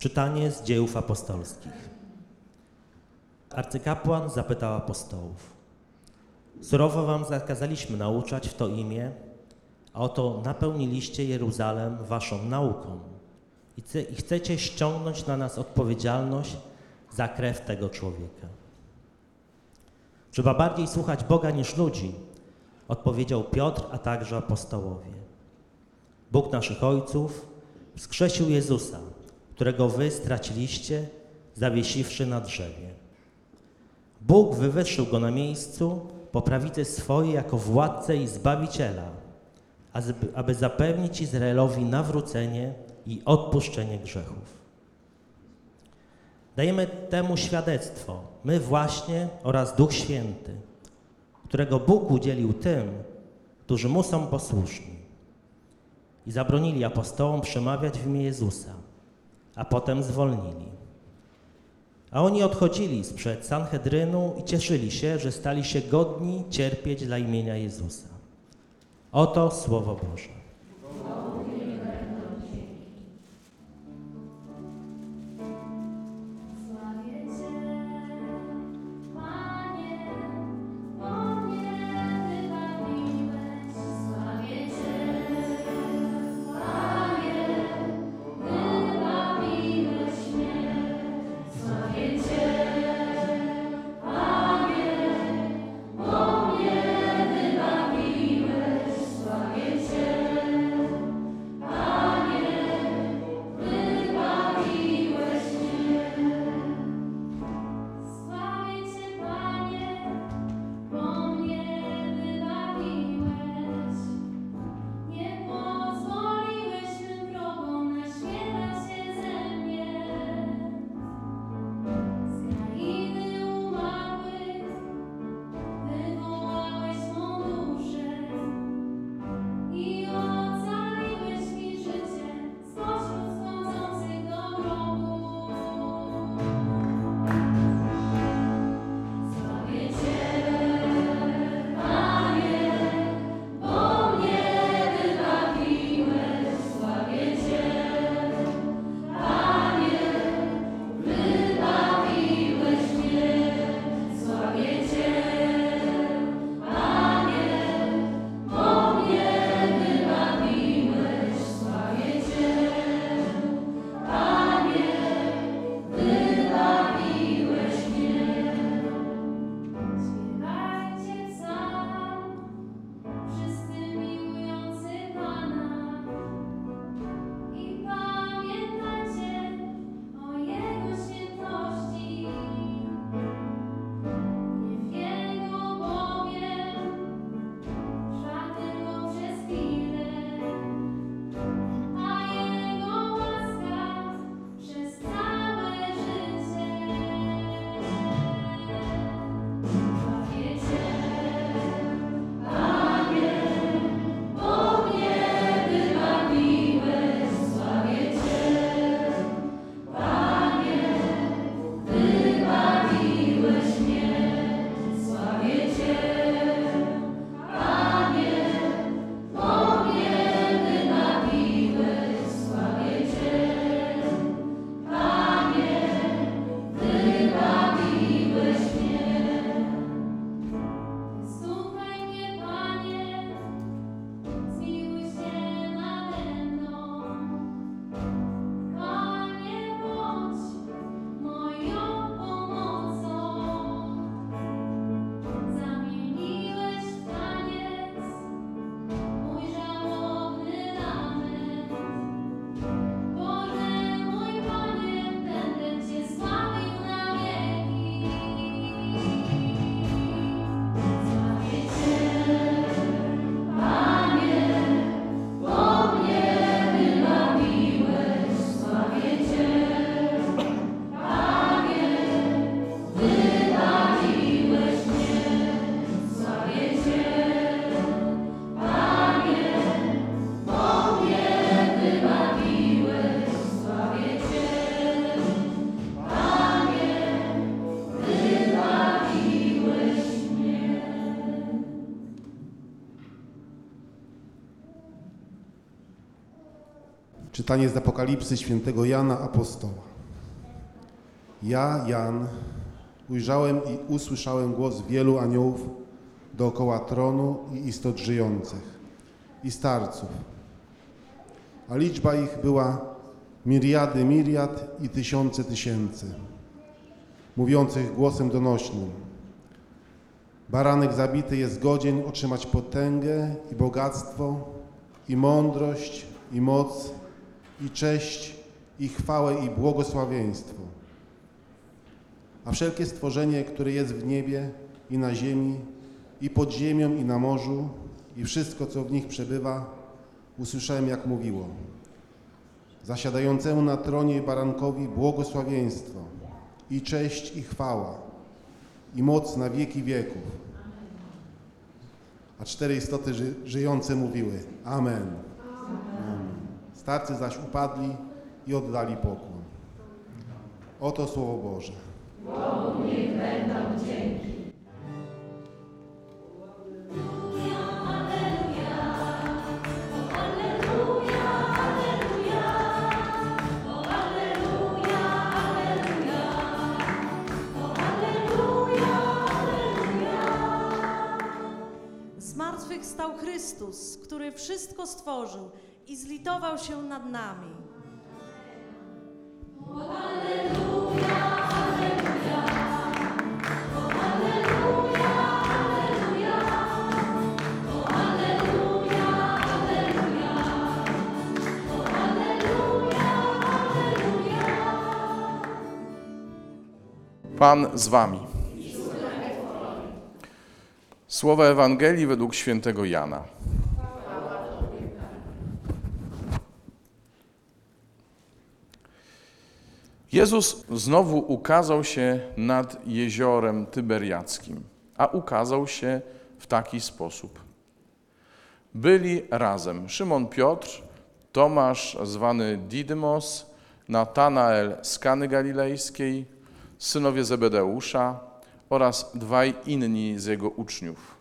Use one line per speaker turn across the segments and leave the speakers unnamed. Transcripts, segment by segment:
Czytanie z dziejów apostolskich. Arcykapłan zapytał apostołów: Surowo wam zakazaliśmy nauczać w to imię, a oto napełniliście Jeruzalem waszą nauką i chce- i chcecie ściągnąć na nas odpowiedzialność za krew tego człowieka. Trzeba bardziej słuchać Boga niż ludzi, odpowiedział Piotr, a także apostołowie. Bóg naszych ojców wskrzesił Jezusa, którego wy straciliście, zawiesiwszy na drzewie. Bóg wywyższył go na miejscu po prawicy swojej jako władcę i zbawiciela, aby- zapewnić Izraelowi nawrócenie i odpuszczenie grzechów. Dajemy temu świadectwo, my właśnie oraz Duch Święty, którego Bóg udzielił tym, którzy mu są posłuszni. I zabronili apostołom przemawiać w imię Jezusa, a potem zwolnili. A oni odchodzili sprzed Sanhedrynu i cieszyli się, że stali się godni cierpieć dla imienia Jezusa. Oto Słowo Boże.
Czytanie z Apokalipsy świętego Jana Apostoła. Ja, Jan, ujrzałem i usłyszałem głos wielu aniołów dookoła tronu i istot żyjących i starców, a liczba ich była miriady miriad i tysiące tysięcy, mówiących głosem donośnym. Baranek zabity jest godzien otrzymać potęgę i bogactwo, i mądrość, i moc, i cześć, i chwałę, i błogosławieństwo. A wszelkie stworzenie, które jest w niebie i na ziemi, i pod ziemią, i na morzu, i wszystko, co w nich przebywa, usłyszałem, jak mówiło. Zasiadającemu na tronie barankowi błogosławieństwo, i cześć, i chwała, i moc na wieki wieków. A cztery istoty ży żyjące mówiły. Amen. Starcy zaś upadli i oddali pokłon. Oto Słowo Boże.
Zmartwychwstał Chrystus, który wszystko stworzył i zlitował się nad nami.
Pan z wami. Słowa Ewangelii według świętego Jana. Jezus znowu ukazał się nad jeziorem Tyberiackim, a ukazał się w taki sposób. Byli razem Szymon Piotr, Tomasz zwany Didymos, Natanael z Kany Galilejskiej, synowie Zebedeusza oraz dwaj inni z jego uczniów.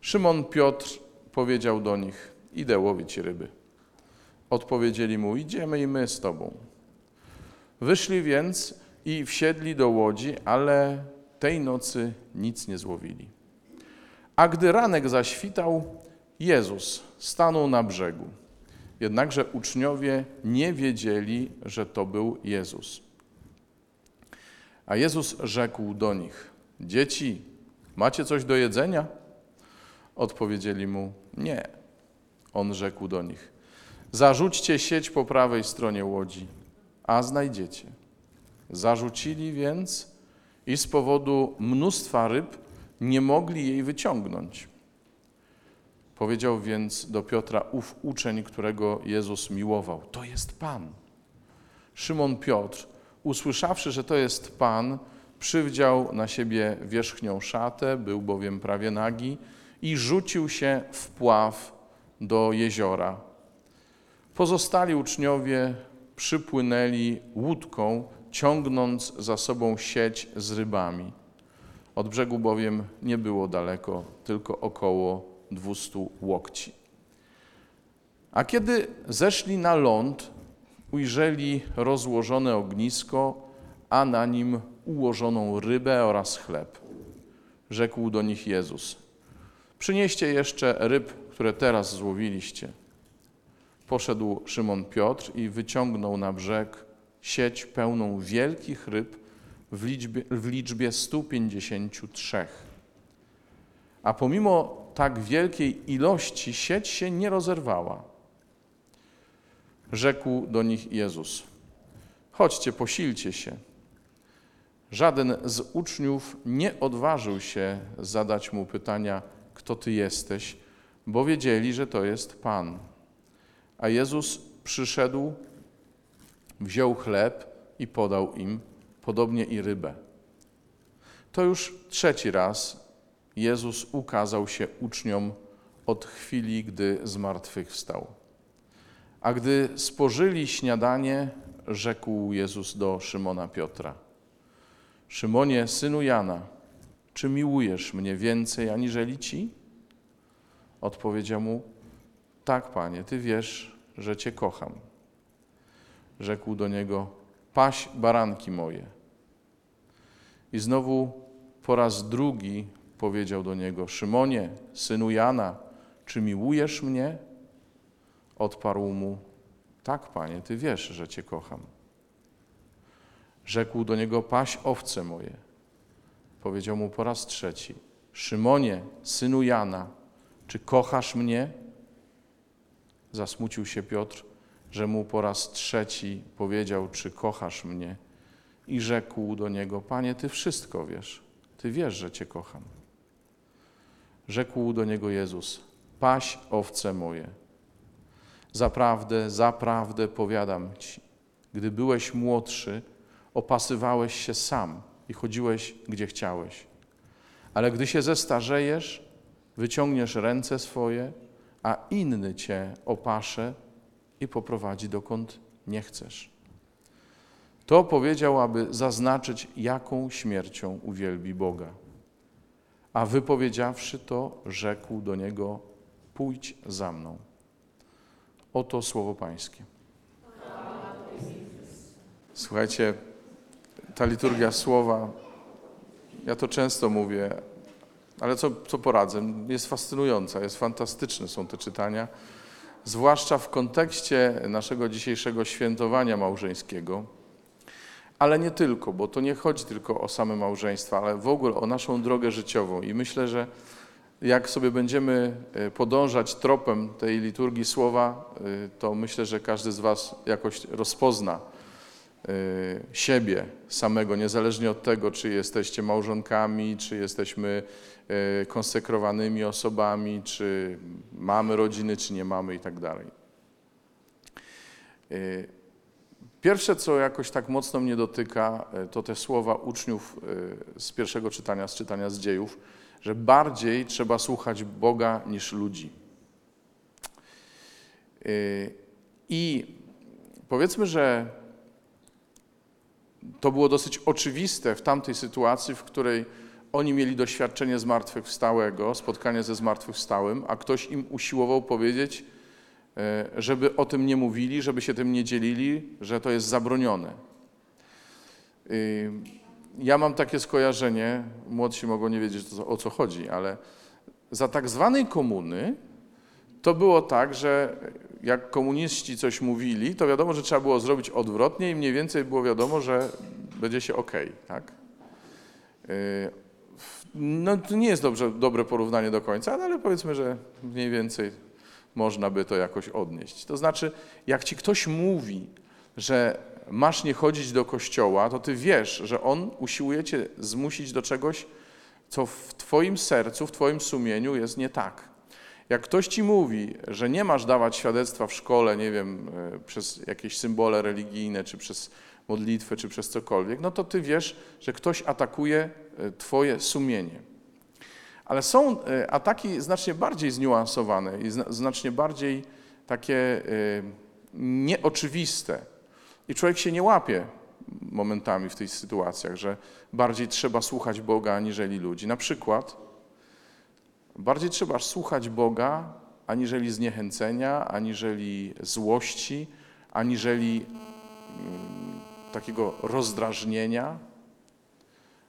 Szymon Piotr powiedział do nich: Idę łowić ryby. Odpowiedzieli mu: Idziemy i my z tobą. Wyszli więc i wsiedli do łodzi, ale tej nocy nic nie złowili. A gdy ranek zaświtał, Jezus stanął na brzegu. Jednakże uczniowie nie wiedzieli, że to był Jezus. A Jezus rzekł do nich: Dzieci, macie coś do jedzenia? Odpowiedzieli mu: Nie. On rzekł do nich: Zarzućcie sieć po prawej stronie łodzi, a znajdziecie. Zarzucili więc i z powodu mnóstwa ryb nie mogli jej wyciągnąć. Powiedział więc do Piotra ów uczeń, którego Jezus miłował: To jest Pan. Szymon Piotr usłyszawszy, że to jest Pan, przywdział na siebie wierzchnią szatę, był bowiem prawie nagi, i rzucił się w pław do jeziora. Pozostali uczniowie przypłynęli łódką, ciągnąc za sobą sieć z rybami. Od brzegu bowiem nie było daleko, tylko około dwustu łokci. A kiedy zeszli na ląd, ujrzeli rozłożone ognisko, a na nim ułożoną rybę oraz chleb. Rzekł do nich Jezus: Przynieście jeszcze ryb, które teraz złowiliście. Poszedł Szymon Piotr i wyciągnął na brzeg sieć pełną wielkich ryb w liczbie, w liczbie 153. A pomimo tak wielkiej ilości sieć się nie rozerwała. Rzekł do nich Jezus: Chodźcie, posilcie się. Żaden z uczniów nie odważył się zadać mu pytania, kto ty jesteś, bo wiedzieli, że to jest Pan. A Jezus przyszedł, wziął chleb i podał im, podobnie i rybę. To już trzeci raz Jezus ukazał się uczniom od chwili, gdy zmartwychwstał. A gdy spożyli śniadanie, rzekł Jezus do Szymona Piotra: Szymonie, synu Jana, czy miłujesz mnie więcej aniżeli ci? Odpowiedział mu: Tak, panie, ty wiesz, że cię kocham. Rzekł do niego: Paś baranki moje. I znowu po raz drugi powiedział do niego: Szymonie, synu Jana, czy miłujesz mnie? Odparł mu: Tak, panie, ty wiesz, że cię kocham. Rzekł do niego: Paś owce moje. Powiedział mu po raz trzeci: Szymonie, synu Jana, czy kochasz mnie? Zasmucił się Piotr, że mu po raz trzeci powiedział: Czy kochasz mnie? I rzekł do niego: Panie, ty wszystko wiesz, ty wiesz, że cię kocham. Rzekł do niego Jezus: Paś owce moje. Zaprawdę, zaprawdę powiadam ci, gdy byłeś młodszy, opasywałeś się sam i chodziłeś gdzie chciałeś. Ale gdy się zestarzejesz, wyciągniesz ręce swoje, a inny cię opasze i poprowadzi dokąd nie chcesz. To powiedział, aby zaznaczyć, jaką śmiercią uwielbi Boga. A wypowiedziawszy to, rzekł do niego: Pójdź za mną. Oto słowo Pańskie. Słuchajcie, ta liturgia słowa, ja to często mówię, ale co, co poradzę, jest fascynująca, jest fantastyczne są te czytania, zwłaszcza w kontekście naszego dzisiejszego świętowania małżeńskiego, ale nie tylko, bo to nie chodzi tylko o same małżeństwa, ale w ogóle o naszą drogę życiową. I myślę, że jak sobie będziemy e, podążać tropem tej liturgii słowa, e, to myślę, że każdy z Was jakoś rozpozna siebie samego, niezależnie od tego, czy jesteście małżonkami, czy jesteśmy e, konsekrowanymi osobami, czy mamy rodziny, czy nie mamy i tak dalej. E, Pierwsze, co jakoś tak mocno mnie dotyka, to te słowa uczniów z pierwszego czytania, z czytania z dziejów, że bardziej trzeba słuchać Boga niż ludzi. I powiedzmy, że to było dosyć oczywiste w tamtej sytuacji, w której oni mieli doświadczenie zmartwychwstałego, spotkanie ze zmartwychwstałym, a ktoś im usiłował powiedzieć, e, żeby o tym nie mówili, żeby się tym nie dzielili, że to jest zabronione. Ja mam takie skojarzenie, młodsi mogą nie wiedzieć o co chodzi, ale za tak zwanej komuny to było tak, że jak komuniści coś mówili, to wiadomo, że trzeba było zrobić odwrotnie i mniej więcej było wiadomo, że będzie się ok, tak? Y, No to nie jest dobrze, dobre porównanie do końca, no, ale powiedzmy, że mniej więcej można by to jakoś odnieść. To znaczy, jak ci ktoś mówi, że masz nie chodzić do kościoła, to ty wiesz, że on usiłuje cię zmusić do czegoś, co w twoim sercu, w twoim sumieniu jest nie tak. Jak ktoś ci mówi, że nie masz dawać świadectwa w szkole, nie wiem, e, przez jakieś symbole religijne, czy przez modlitwę, czy przez cokolwiek, no to ty wiesz, że ktoś atakuje e, twoje sumienie. Ale są e, ataki znacznie bardziej zniuansowane i zna- znacznie bardziej takie nieoczywiste. I człowiek się nie łapie momentami w tych sytuacjach, że bardziej trzeba słuchać Boga aniżeli ludzi. Na przykład, bardziej trzeba słuchać Boga aniżeli zniechęcenia, aniżeli złości, aniżeli mm, takiego rozdrażnienia,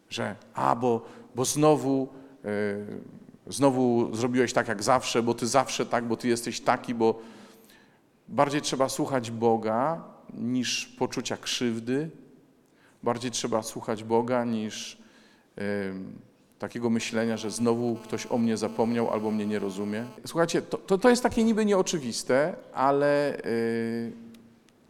że a, bo, bo znowu, y, znowu zrobiłeś tak jak zawsze, bo ty zawsze tak, bo ty jesteś taki, bo bardziej trzeba słuchać Boga niż poczucia krzywdy, bardziej trzeba słuchać Boga niż y, takiego myślenia, że znowu ktoś o mnie zapomniał albo mnie nie rozumie. Słuchajcie, to, to, to jest takie niby nieoczywiste, ale y,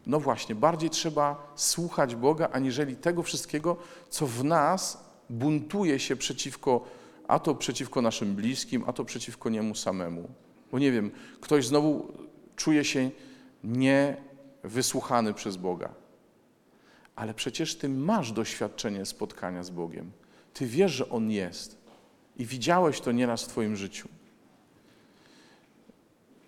no właśnie, bardziej trzeba słuchać Boga, aniżeli tego wszystkiego, co w nas buntuje się przeciwko, a to przeciwko naszym bliskim, a to przeciwko niemu samemu. Bo nie wiem, ktoś znowu czuje się niewysłuchany przez Boga. Ale przecież ty masz doświadczenie spotkania z Bogiem. Ty wiesz, że On jest. I widziałeś to nieraz w Twoim życiu.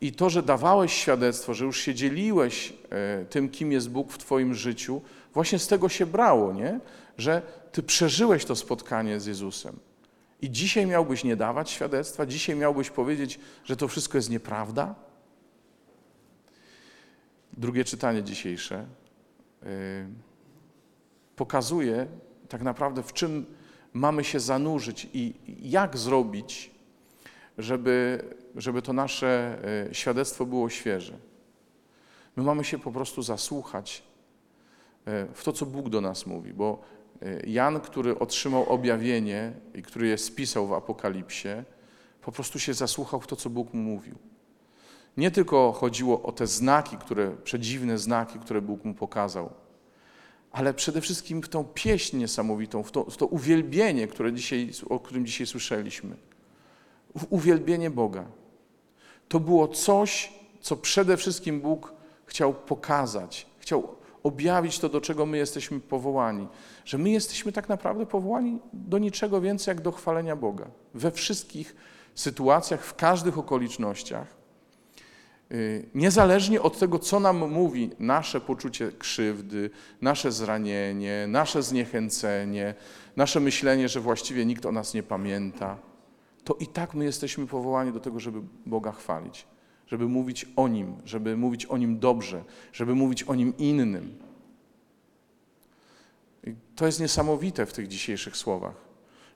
I to, że dawałeś świadectwo, że już się dzieliłeś e, tym, kim jest Bóg w Twoim życiu, właśnie z tego się brało, nie? Że Ty przeżyłeś to spotkanie z Jezusem. I dzisiaj miałbyś nie dawać świadectwa, dzisiaj miałbyś powiedzieć, że to wszystko jest nieprawda? Drugie czytanie dzisiejsze y, pokazuje tak naprawdę, w czym mamy się zanurzyć i jak zrobić, żeby, żeby to nasze e, świadectwo było świeże. My mamy się po prostu zasłuchać e, w to, co Bóg do nas mówi, bo e, Jan, który otrzymał objawienie i który je spisał w Apokalipsie, po prostu się zasłuchał w to, co Bóg mu mówił. Nie tylko chodziło o te znaki, które, przedziwne znaki, które Bóg mu pokazał, ale przede wszystkim w tą pieśń niesamowitą, w to, w to uwielbienie, które dzisiaj, o którym dzisiaj słyszeliśmy. W uwielbienie Boga. To było coś, co przede wszystkim Bóg chciał pokazać, chciał objawić to, do czego my jesteśmy powołani. Że my jesteśmy tak naprawdę powołani do niczego więcej, jak do chwalenia Boga. We wszystkich sytuacjach, w każdych okolicznościach. Y, Niezależnie od tego, co nam mówi nasze poczucie krzywdy, nasze zranienie, nasze zniechęcenie, nasze myślenie, że właściwie nikt o nas nie pamięta, to i tak my jesteśmy powołani do tego, żeby Boga chwalić, żeby mówić o Nim, żeby mówić o Nim dobrze, żeby mówić o Nim innym. I to jest niesamowite w tych dzisiejszych słowach,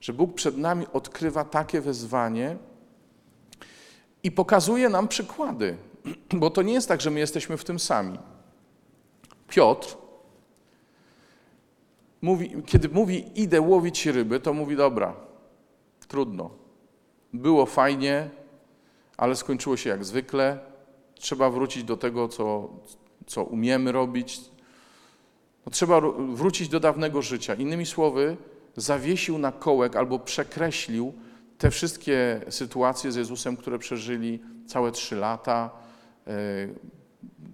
że Bóg przed nami odkrywa takie wezwanie i pokazuje nam przykłady, bo to nie jest tak, że my jesteśmy w tym sami. Piotr, mówi, kiedy mówi idę łowić ryby, to mówi dobra, trudno. Było fajnie, ale skończyło się jak zwykle. Trzeba wrócić do tego, co, co umiemy robić. No, trzeba wrócić do dawnego życia. Innymi słowy, zawiesił na kołek albo przekreślił te wszystkie sytuacje z Jezusem, które przeżyli całe trzy lata,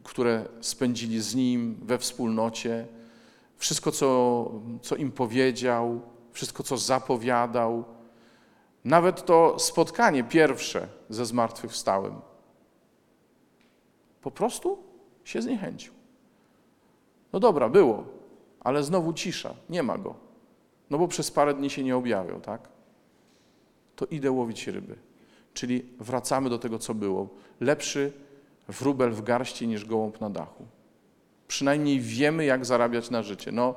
które spędzili z Nim we wspólnocie. Wszystko, co, co im powiedział, wszystko, co zapowiadał. Nawet to spotkanie pierwsze ze zmartwychwstałym. Po prostu się zniechęcił. No dobra, było, ale znowu cisza, nie ma go. No bo przez parę dni się nie objawiał, tak? To idę łowić ryby. Czyli wracamy do tego, co było. Lepszy wróbel w garści niż gołąb na dachu. Przynajmniej wiemy, jak zarabiać na życie. No,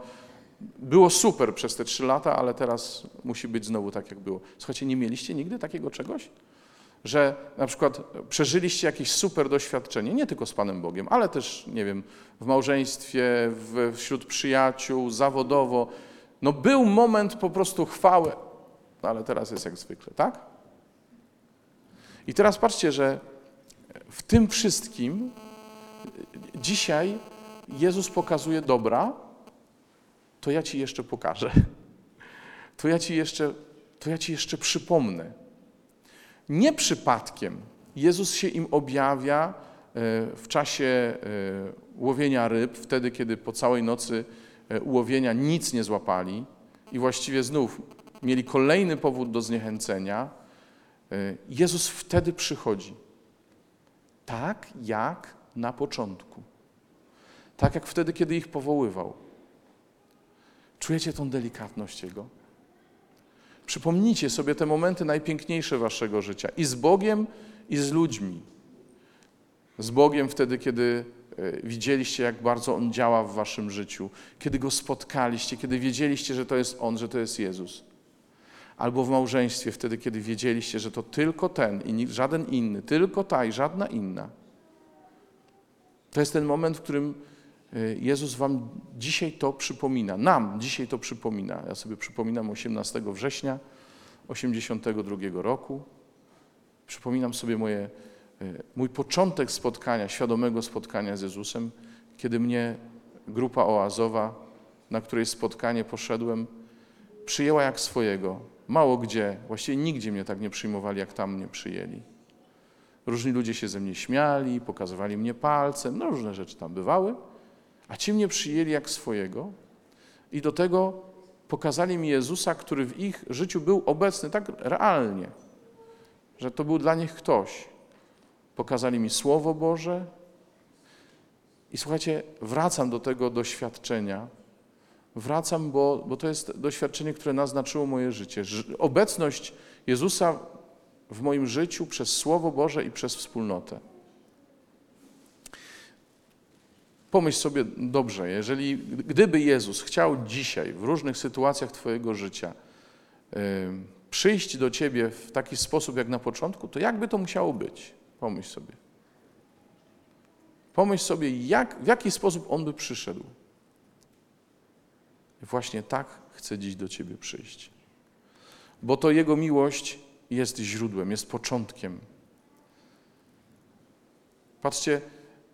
było super przez te trzy lata, ale teraz musi być znowu tak, jak było. Słuchajcie, nie mieliście nigdy takiego czegoś? Że na przykład przeżyliście jakieś super doświadczenie, nie tylko z Panem Bogiem, ale też, nie wiem, w małżeństwie, w, wśród przyjaciół, zawodowo. No był moment po prostu chwały, no ale teraz jest jak zwykle, tak? I teraz patrzcie, że w tym wszystkim dzisiaj Jezus pokazuje dobra, to ja ci jeszcze pokażę. To ja ci jeszcze, to ja ci jeszcze przypomnę. Nie przypadkiem Jezus się im objawia e, w czasie e, łowienia ryb, wtedy kiedy po całej nocy e, łowienia nic nie złapali i właściwie znów mieli kolejny powód do zniechęcenia. Jezus wtedy przychodzi. Tak jak na początku. Tak jak wtedy, kiedy ich powoływał. Czujecie tą delikatność Jego? Przypomnijcie sobie te momenty najpiękniejsze waszego życia i z Bogiem, i z ludźmi. Z Bogiem wtedy, kiedy e, widzieliście, jak bardzo On działa w waszym życiu, kiedy Go spotkaliście, kiedy wiedzieliście, że to jest On, że to jest Jezus. Albo w małżeństwie, wtedy, kiedy wiedzieliście, że to tylko ten i żaden inny, tylko ta i żadna inna. To jest ten moment, w którym y, Jezus wam dzisiaj to przypomina, nam dzisiaj to przypomina. Ja sobie przypominam 18 września 82 roku. Przypominam sobie moje, y, mój początek spotkania, świadomego spotkania z Jezusem, kiedy mnie grupa oazowa, na której spotkanie poszedłem, przyjęła jak swojego. Mało gdzie, właściwie nigdzie mnie tak nie przyjmowali, jak tam mnie przyjęli. Różni ludzie się ze mnie śmiali, pokazywali mnie palcem, no różne rzeczy tam bywały, a ci mnie przyjęli jak swojego i do tego pokazali mi Jezusa, który w ich życiu był obecny tak realnie, że to był dla nich ktoś. Pokazali mi Słowo Boże i słuchajcie, wracam do tego doświadczenia. Wracam, bo, bo to jest doświadczenie, które naznaczyło moje życie. Obecność Jezusa w moim życiu przez Słowo Boże i przez wspólnotę. Pomyśl sobie dobrze, jeżeli gdyby Jezus chciał dzisiaj w różnych sytuacjach Twojego życia y, przyjść do Ciebie w taki sposób jak na początku, to jakby to musiało być? Pomyśl sobie. Pomyśl sobie, jak, w jaki sposób On by przyszedł. Właśnie tak chce dziś do Ciebie przyjść. Bo to Jego miłość jest źródłem, jest początkiem. Patrzcie,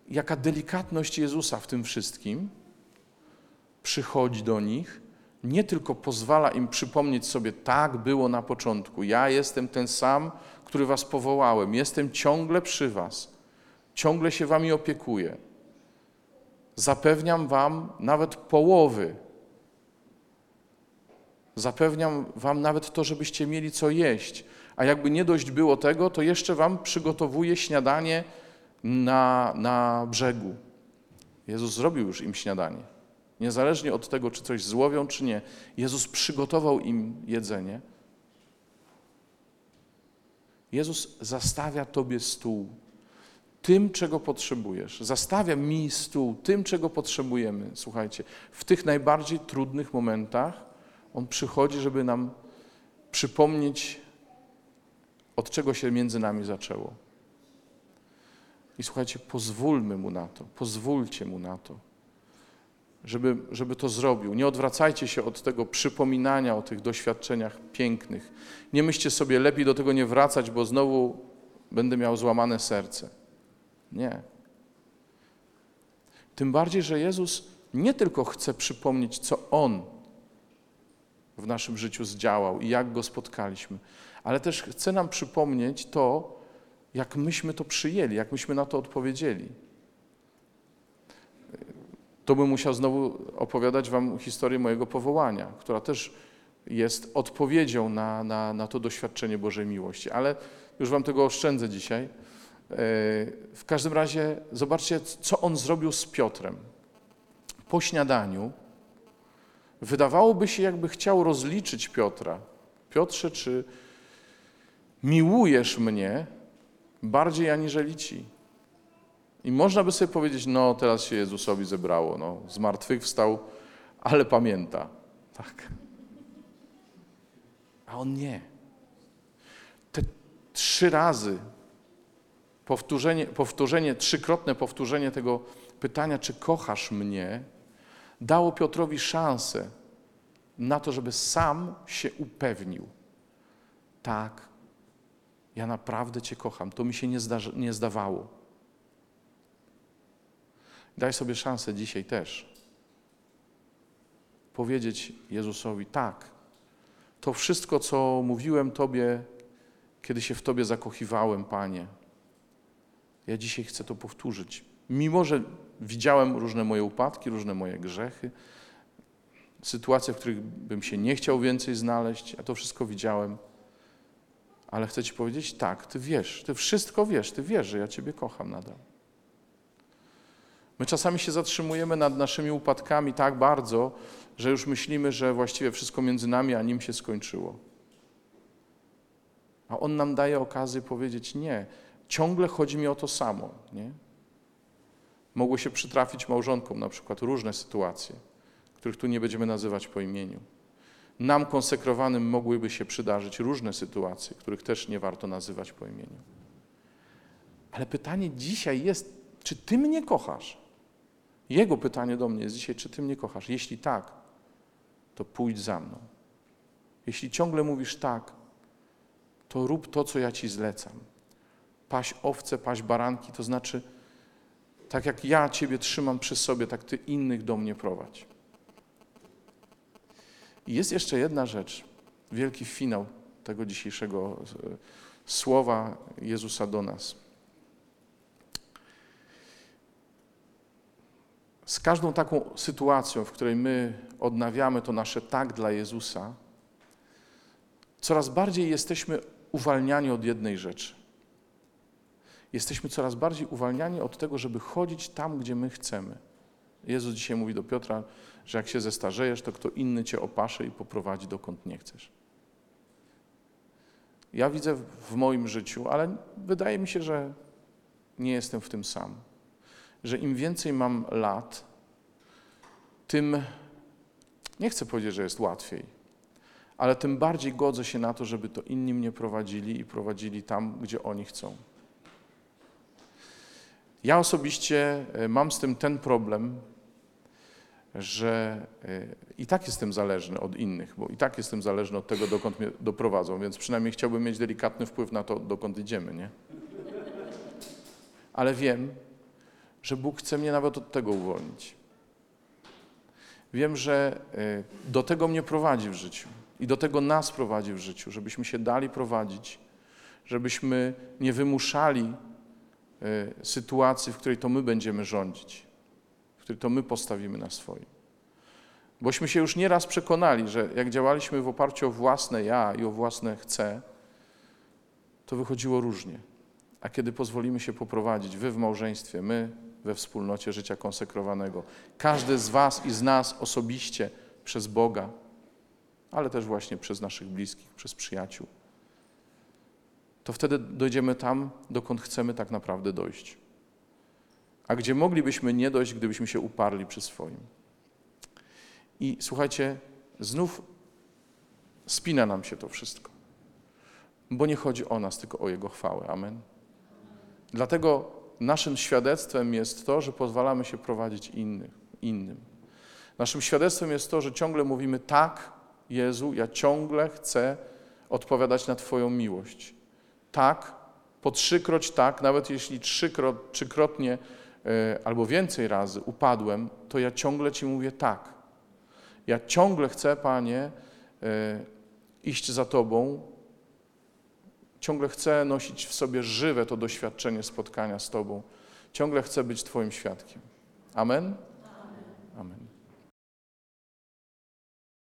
jaka delikatność Jezusa w tym wszystkim przychodzi do nich, nie tylko pozwala im przypomnieć sobie, tak było na początku, ja jestem ten sam, który was powołałem, jestem ciągle przy was, ciągle się wami opiekuję. Zapewniam wam nawet połowy. Zapewniam wam nawet to, żebyście mieli co jeść. A jakby nie dość było tego, to jeszcze wam przygotowuję śniadanie na, na brzegu. Jezus zrobił już im śniadanie. Niezależnie od tego, czy coś złowią, czy nie. Jezus przygotował im jedzenie. Jezus zastawia Tobie stół tym, czego potrzebujesz. Zastawia mi stół tym, czego potrzebujemy. Słuchajcie, w tych najbardziej trudnych momentach On przychodzi, żeby nam przypomnieć, od czego się między nami zaczęło. I słuchajcie, pozwólmy Mu na to, pozwólcie Mu na to, żeby, żeby to zrobił. Nie odwracajcie się od tego przypominania o tych doświadczeniach pięknych. Nie myślcie sobie, lepiej do tego nie wracać, bo znowu będę miał złamane serce. Nie. Tym bardziej, że Jezus nie tylko chce przypomnieć, co On w naszym życiu zdziałał i jak Go spotkaliśmy, ale też chce nam przypomnieć to, jak myśmy to przyjęli, jak myśmy na to odpowiedzieli. To bym musiał znowu opowiadać Wam historię mojego powołania, która też jest odpowiedzią na, na, na to doświadczenie Bożej miłości, ale już Wam tego oszczędzę dzisiaj. E, W każdym razie zobaczcie, co on zrobił z Piotrem. Po śniadaniu wydawałoby się, jakby chciał rozliczyć Piotra. Piotrze, czy miłujesz mnie bardziej aniżeli ci? I można by sobie powiedzieć, no teraz się Jezusowi zebrało, no, zmartwychwstał, ale pamięta. Tak. A on nie. Te trzy razy powtórzenie, powtórzenie, trzykrotne powtórzenie tego pytania, czy kochasz mnie, dało Piotrowi szansę na to, żeby sam się upewnił. Tak, ja naprawdę Cię kocham. To mi się nie, nie zdawało. Daj sobie szansę dzisiaj też powiedzieć Jezusowi: Tak, to wszystko, co mówiłem Tobie, kiedy się w Tobie zakochiwałem, Panie, ja dzisiaj chcę to powtórzyć. Mimo, że widziałem różne moje upadki, różne moje grzechy, sytuacje, w których bym się nie chciał więcej znaleźć, ja to wszystko widziałem. Ale chcę Ci powiedzieć, tak, Ty wiesz, Ty wszystko wiesz, Ty wiesz, że ja Ciebie kocham nadal. My czasami się zatrzymujemy nad naszymi upadkami tak bardzo, że już myślimy, że właściwie wszystko między nami a Nim się skończyło. A On nam daje okazję powiedzieć, nie, ciągle chodzi mi o to samo, nie? Mogły się przytrafić małżonkom na przykład różne sytuacje, których tu nie będziemy nazywać po imieniu. Nam konsekrowanym mogłyby się przydarzyć różne sytuacje, których też nie warto nazywać po imieniu. Ale pytanie dzisiaj jest, czy ty mnie kochasz? Jego pytanie do mnie jest dzisiaj, czy ty mnie kochasz? Jeśli tak, to pójdź za mną. Jeśli ciągle mówisz tak, to rób to, co ja ci zlecam. Paś owce, paś baranki, to znaczy, tak jak ja ciebie trzymam przy sobie, tak ty innych do mnie prowadź. I jest jeszcze jedna rzecz, wielki finał tego dzisiejszego e, słowa Jezusa do nas. Z każdą taką sytuacją, w której my odnawiamy to nasze tak dla Jezusa, coraz bardziej jesteśmy uwalniani od jednej rzeczy. Jesteśmy coraz bardziej uwalniani od tego, żeby chodzić tam, gdzie my chcemy. Jezus dzisiaj mówi do Piotra, że jak się zestarzejesz, to kto inny cię opasze i poprowadzi dokąd nie chcesz. Ja widzę w moim życiu, ale wydaje mi się, że nie jestem w tym sam. Że im więcej mam lat, tym nie chcę powiedzieć, że jest łatwiej, ale tym bardziej godzę się na to, żeby to inni mnie prowadzili i prowadzili tam, gdzie oni chcą. Ja osobiście e, mam z tym ten problem, że e, i tak jestem zależny od innych, bo i tak jestem zależny od tego, dokąd mnie doprowadzą, więc przynajmniej chciałbym mieć delikatny wpływ na to, dokąd idziemy, nie? Ale wiem, że Bóg chce mnie nawet od tego uwolnić. Wiem, że e, do tego mnie prowadzi w życiu i do tego nas prowadzi w życiu, żebyśmy się dali prowadzić, żebyśmy nie wymuszali sytuacji, w której to my będziemy rządzić, w której to my postawimy na swoim. Bośmy się już nieraz przekonali, że jak działaliśmy w oparciu o własne ja i o własne chcę, to wychodziło różnie. A kiedy pozwolimy się poprowadzić, wy w małżeństwie, my we wspólnocie życia konsekrowanego, każdy z was i z nas osobiście przez Boga, ale też właśnie przez naszych bliskich, przez przyjaciół, to wtedy dojdziemy tam, dokąd chcemy tak naprawdę dojść. A gdzie moglibyśmy nie dojść, gdybyśmy się uparli przy swoim. I słuchajcie, znów spina nam się to wszystko, bo nie chodzi o nas, tylko o Jego chwałę. Amen. Dlatego naszym świadectwem jest to, że pozwalamy się prowadzić innych, innym. Naszym świadectwem jest to, że ciągle mówimy tak, Jezu, ja ciągle chcę odpowiadać na Twoją miłość. Tak, po trzykroć tak, nawet jeśli trzykrot, trzykrotnie e, albo więcej razy upadłem, to ja ciągle Ci mówię tak. Ja ciągle chcę, Panie, e, iść za Tobą, ciągle chcę nosić w sobie żywe to doświadczenie spotkania z Tobą, ciągle chcę być Twoim świadkiem. Amen?